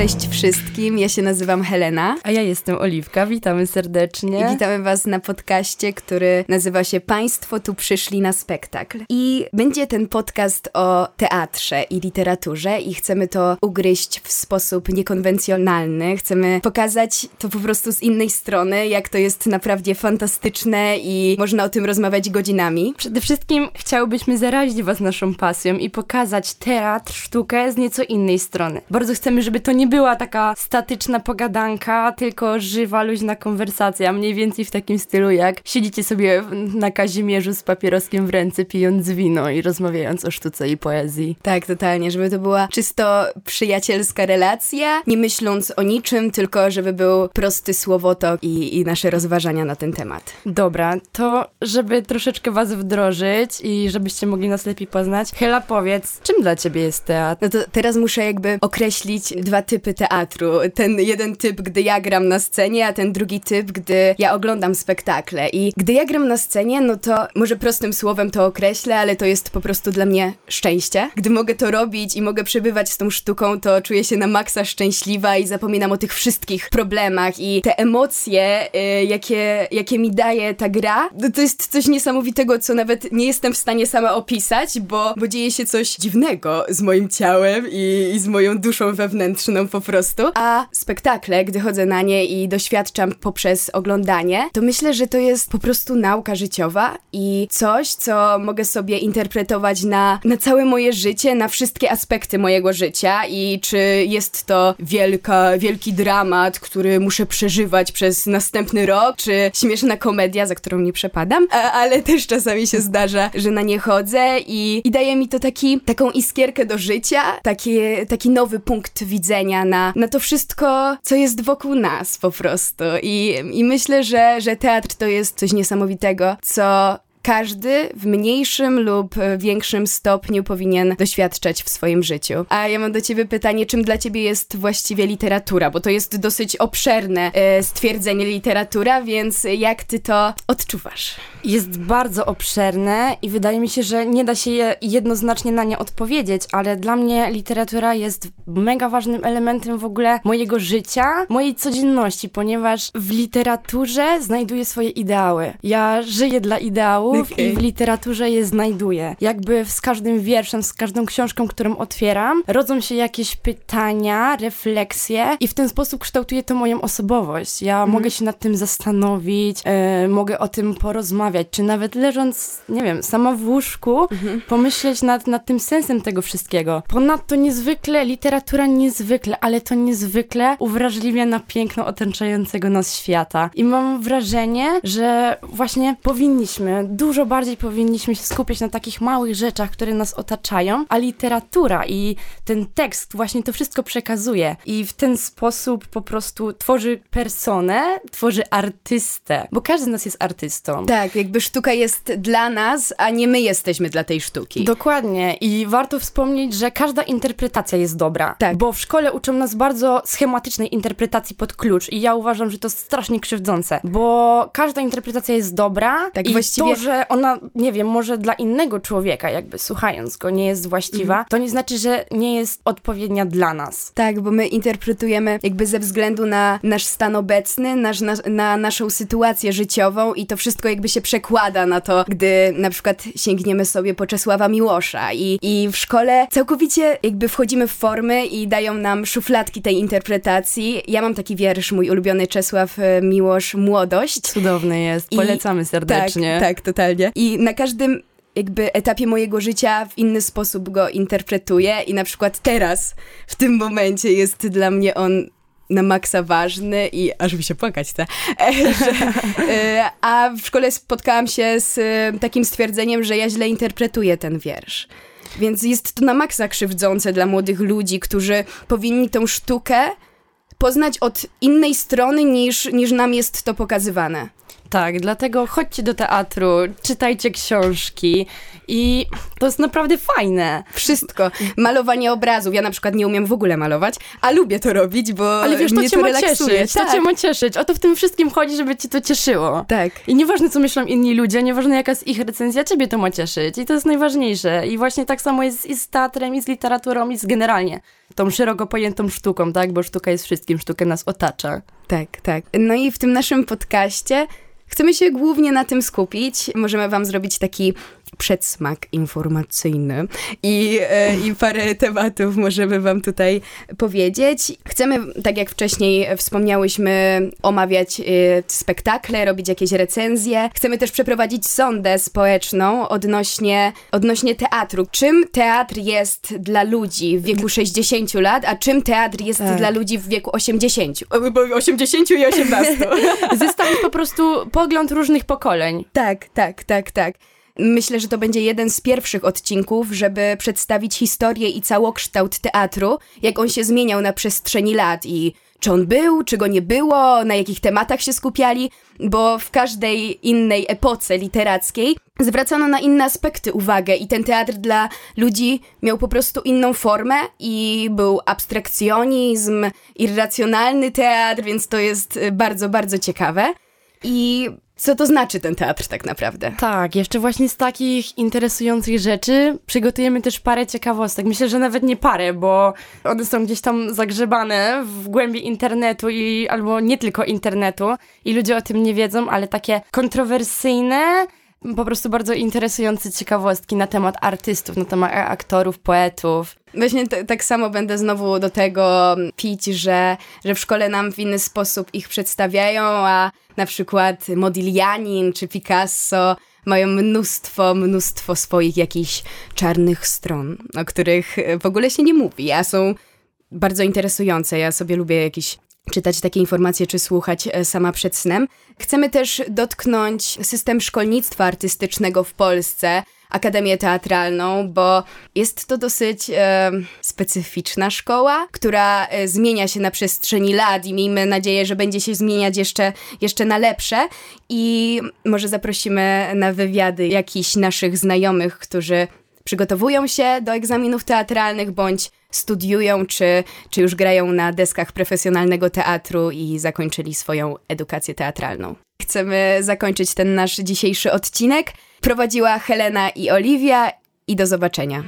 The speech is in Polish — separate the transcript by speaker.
Speaker 1: Cześć wszystkim, ja się nazywam Helena.
Speaker 2: A ja jestem Oliwka, witamy serdecznie.
Speaker 1: I witamy Was na podcaście, który nazywa się Państwo tu przyszli na spektakl. I będzie ten podcast o teatrze i literaturze i chcemy to ugryźć w sposób niekonwencjonalny. Chcemy pokazać to po prostu z innej strony, jak to jest naprawdę fantastyczne i można o tym rozmawiać godzinami.
Speaker 2: Przede wszystkim chciałbyśmy zarazić Was naszą pasją i pokazać teatr, sztukę z nieco innej strony. Bardzo chcemy, żeby to nie była taka statyczna pogadanka, tylko żywa, luźna konwersacja, mniej więcej w takim stylu jak siedzicie sobie na Kazimierzu z papieroskiem w ręce, pijąc wino i rozmawiając o sztuce i poezji.
Speaker 1: Tak, totalnie, żeby to była czysto przyjacielska relacja, nie myśląc o niczym, tylko żeby był prosty słowotok i, i nasze rozważania na ten temat.
Speaker 2: Dobra, to żeby troszeczkę was wdrożyć i żebyście mogli nas lepiej poznać, Hela powiedz, czym dla ciebie jest teatr?
Speaker 1: No to teraz muszę jakby określić dwa typy teatru. Ten jeden typ, gdy ja gram na scenie, a ten drugi typ, gdy ja oglądam spektakle. I gdy ja gram na scenie, no to może prostym słowem to określę, ale to jest po prostu dla mnie szczęście. Gdy mogę to robić i mogę przebywać z tą sztuką, to czuję się na maksa szczęśliwa i zapominam o tych wszystkich problemach i te emocje, y, jakie, jakie mi daje ta gra, no to jest coś niesamowitego, co nawet nie jestem w stanie sama opisać, bo, bo dzieje się coś dziwnego z moim ciałem i, i z moją duszą wewnętrzną po prostu. A spektakle, gdy chodzę na nie i doświadczam poprzez oglądanie, to myślę, że to jest po prostu nauka życiowa i coś, co mogę sobie interpretować na, na całe moje życie, na wszystkie aspekty mojego życia i czy jest to wielka, wielki dramat, który muszę przeżywać przez następny rok, czy śmieszna komedia, za którą nie przepadam, ale też czasami się zdarza, że na nie chodzę i, i daje mi to taki, taką iskierkę do życia, taki, taki nowy punkt widzenia na, na to wszystko, co jest wokół nas po prostu. I, i myślę, że, że teatr to jest coś niesamowitego, co każdy w mniejszym lub większym stopniu powinien doświadczać w swoim życiu. A ja mam do ciebie pytanie, czym dla ciebie jest właściwie literatura? Bo to jest dosyć obszerne e, stwierdzenie literatura, więc jak ty to odczuwasz?
Speaker 2: Jest bardzo obszerne i wydaje mi się, że nie da się je jednoznacznie na nie odpowiedzieć, ale dla mnie literatura jest mega ważnym elementem w ogóle mojego życia, mojej codzienności, ponieważ w literaturze znajduję swoje ideały. Ja żyję dla ideałów okay. i w literaturze je znajduję. Jakby z każdym wierszem, z każdą książką, którą otwieram, rodzą się jakieś pytania, refleksje i w ten sposób kształtuje to moją osobowość. Ja mm. mogę się nad tym zastanowić, e, mogę o tym porozmawiać, czy nawet leżąc, nie wiem, sama w łóżku, mm-hmm. pomyśleć nad, nad tym sensem tego wszystkiego. Ponadto niezwykle, literatura niezwykle, ale to niezwykle uwrażliwia na piękno otaczającego nas świata. I mam wrażenie, że właśnie powinniśmy dużo bardziej powinniśmy się skupiać na takich małych rzeczach, które nas otaczają, a literatura i ten tekst właśnie to wszystko przekazuje i w ten sposób po prostu tworzy personę, tworzy artystę, bo każdy z nas jest artystą.
Speaker 1: Tak, jakby sztuka jest dla nas, a nie my jesteśmy dla tej sztuki.
Speaker 2: Dokładnie i warto wspomnieć, że każda interpretacja jest dobra, tak. bo w szkole uczą nas bardzo schematycznej interpretacji pod klucz i ja uważam, że to strasznie krzywdzące, bo każda interpretacja jest dobra tak, i właściwie... to, że że ona, nie wiem, może dla innego człowieka, jakby słuchając go, nie jest właściwa, mhm. to nie znaczy, że nie jest odpowiednia dla nas.
Speaker 1: Tak, bo my interpretujemy jakby ze względu na nasz stan obecny, nasz, na, na naszą sytuację życiową i to wszystko jakby się przekłada na to, gdy na przykład sięgniemy sobie po Czesława Miłosza i, i w szkole całkowicie jakby wchodzimy w formy i dają nam szufladki tej interpretacji. Ja mam taki wiersz, mój ulubiony Czesław e, Miłosz, Młodość.
Speaker 2: Cudowny jest, polecamy I, serdecznie.
Speaker 1: Tak, tak, totalnie totalnie. I na każdym jakby etapie mojego życia w inny sposób go interpretuję i na przykład teraz, w tym momencie jest dla mnie on na maksa ważny i aż mi się płakać chce. E, a w szkole spotkałam się z e, takim stwierdzeniem, że ja źle interpretuję ten wiersz. Więc jest to na maksa krzywdzące dla młodych ludzi, którzy powinni tą sztukę poznać od innej strony niż, niż nam jest to pokazywane.
Speaker 2: Tak, dlatego chodźcie do teatru, czytajcie książki i to jest naprawdę fajne.
Speaker 1: Wszystko. Malowanie obrazów. Ja na przykład nie umiem w ogóle malować, a lubię to robić, bo
Speaker 2: Ale wiesz, to
Speaker 1: mnie
Speaker 2: cię
Speaker 1: to
Speaker 2: ma cieszyć,
Speaker 1: tak.
Speaker 2: to cię ma cieszyć. O to w tym wszystkim chodzi, żeby cię to cieszyło.
Speaker 1: tak.
Speaker 2: I nieważne, co myślą inni ludzie, nieważne, jaka jest ich recenzja, ciebie to ma cieszyć. I to jest najważniejsze. I właśnie tak samo jest i z teatrem, i z literaturą, i z generalnie tą szeroko pojętą sztuką, tak? Bo sztuka jest wszystkim, sztuka nas otacza.
Speaker 1: Tak, tak. No i w tym naszym podcaście chcemy się głównie na tym skupić. Możemy wam zrobić taki przedsmak informacyjny i, e, i parę tematów możemy wam tutaj powiedzieć. Chcemy, tak jak wcześniej wspomniałyśmy, omawiać e, spektakle, robić jakieś recenzje. Chcemy też przeprowadzić sondę społeczną odnośnie, odnośnie teatru. Czym teatr jest dla ludzi w wieku 60 lat, a czym teatr jest
Speaker 2: Tak.
Speaker 1: dla ludzi w wieku 80? O, bo 80 i 18.
Speaker 2: Zestawić po prostu pogląd różnych pokoleń.
Speaker 1: Tak, tak, tak, tak. Myślę, że to będzie jeden z pierwszych odcinków, żeby przedstawić historię i całokształt teatru, jak on się zmieniał na przestrzeni lat i czy on był, czy go nie było, na jakich tematach się skupiali, bo w każdej innej epoce literackiej zwracano na inne aspekty uwagę i ten teatr dla ludzi miał po prostu inną formę i był abstrakcjonizm, irracjonalny teatr, więc to jest bardzo, bardzo ciekawe. I co to znaczy ten teatr tak naprawdę?
Speaker 2: Tak, jeszcze właśnie z takich interesujących rzeczy przygotujemy też parę ciekawostek. Myślę, że nawet nie parę, bo one są gdzieś tam zagrzebane w głębi internetu i albo nie tylko internetu i ludzie o tym nie wiedzą, ale takie kontrowersyjne, po prostu bardzo interesujące ciekawostki na temat artystów, na temat aktorów, poetów.
Speaker 1: Właśnie t- tak samo będę znowu do tego pić, że, że w szkole nam w inny sposób ich przedstawiają, a na przykład Modiglianin czy Picasso mają mnóstwo, mnóstwo swoich jakichś czarnych stron, o których w ogóle się nie mówi, a są bardzo interesujące. Ja sobie lubię jakieś czytać takie informacje czy słuchać e, sama przed snem. Chcemy też dotknąć system szkolnictwa artystycznego w Polsce, Akademię Teatralną, bo jest to dosyć e, specyficzna szkoła, która e, zmienia się na przestrzeni lat i miejmy nadzieję, że będzie się zmieniać jeszcze, jeszcze na lepsze i może zaprosimy na wywiady jakichś naszych znajomych, którzy przygotowują się do egzaminów teatralnych bądź studiują, czy, czy już grają na deskach profesjonalnego teatru i zakończyli swoją edukację teatralną. Chcemy zakończyć ten nasz dzisiejszy odcinek. Prowadziła Helena i Oliwia i do zobaczenia.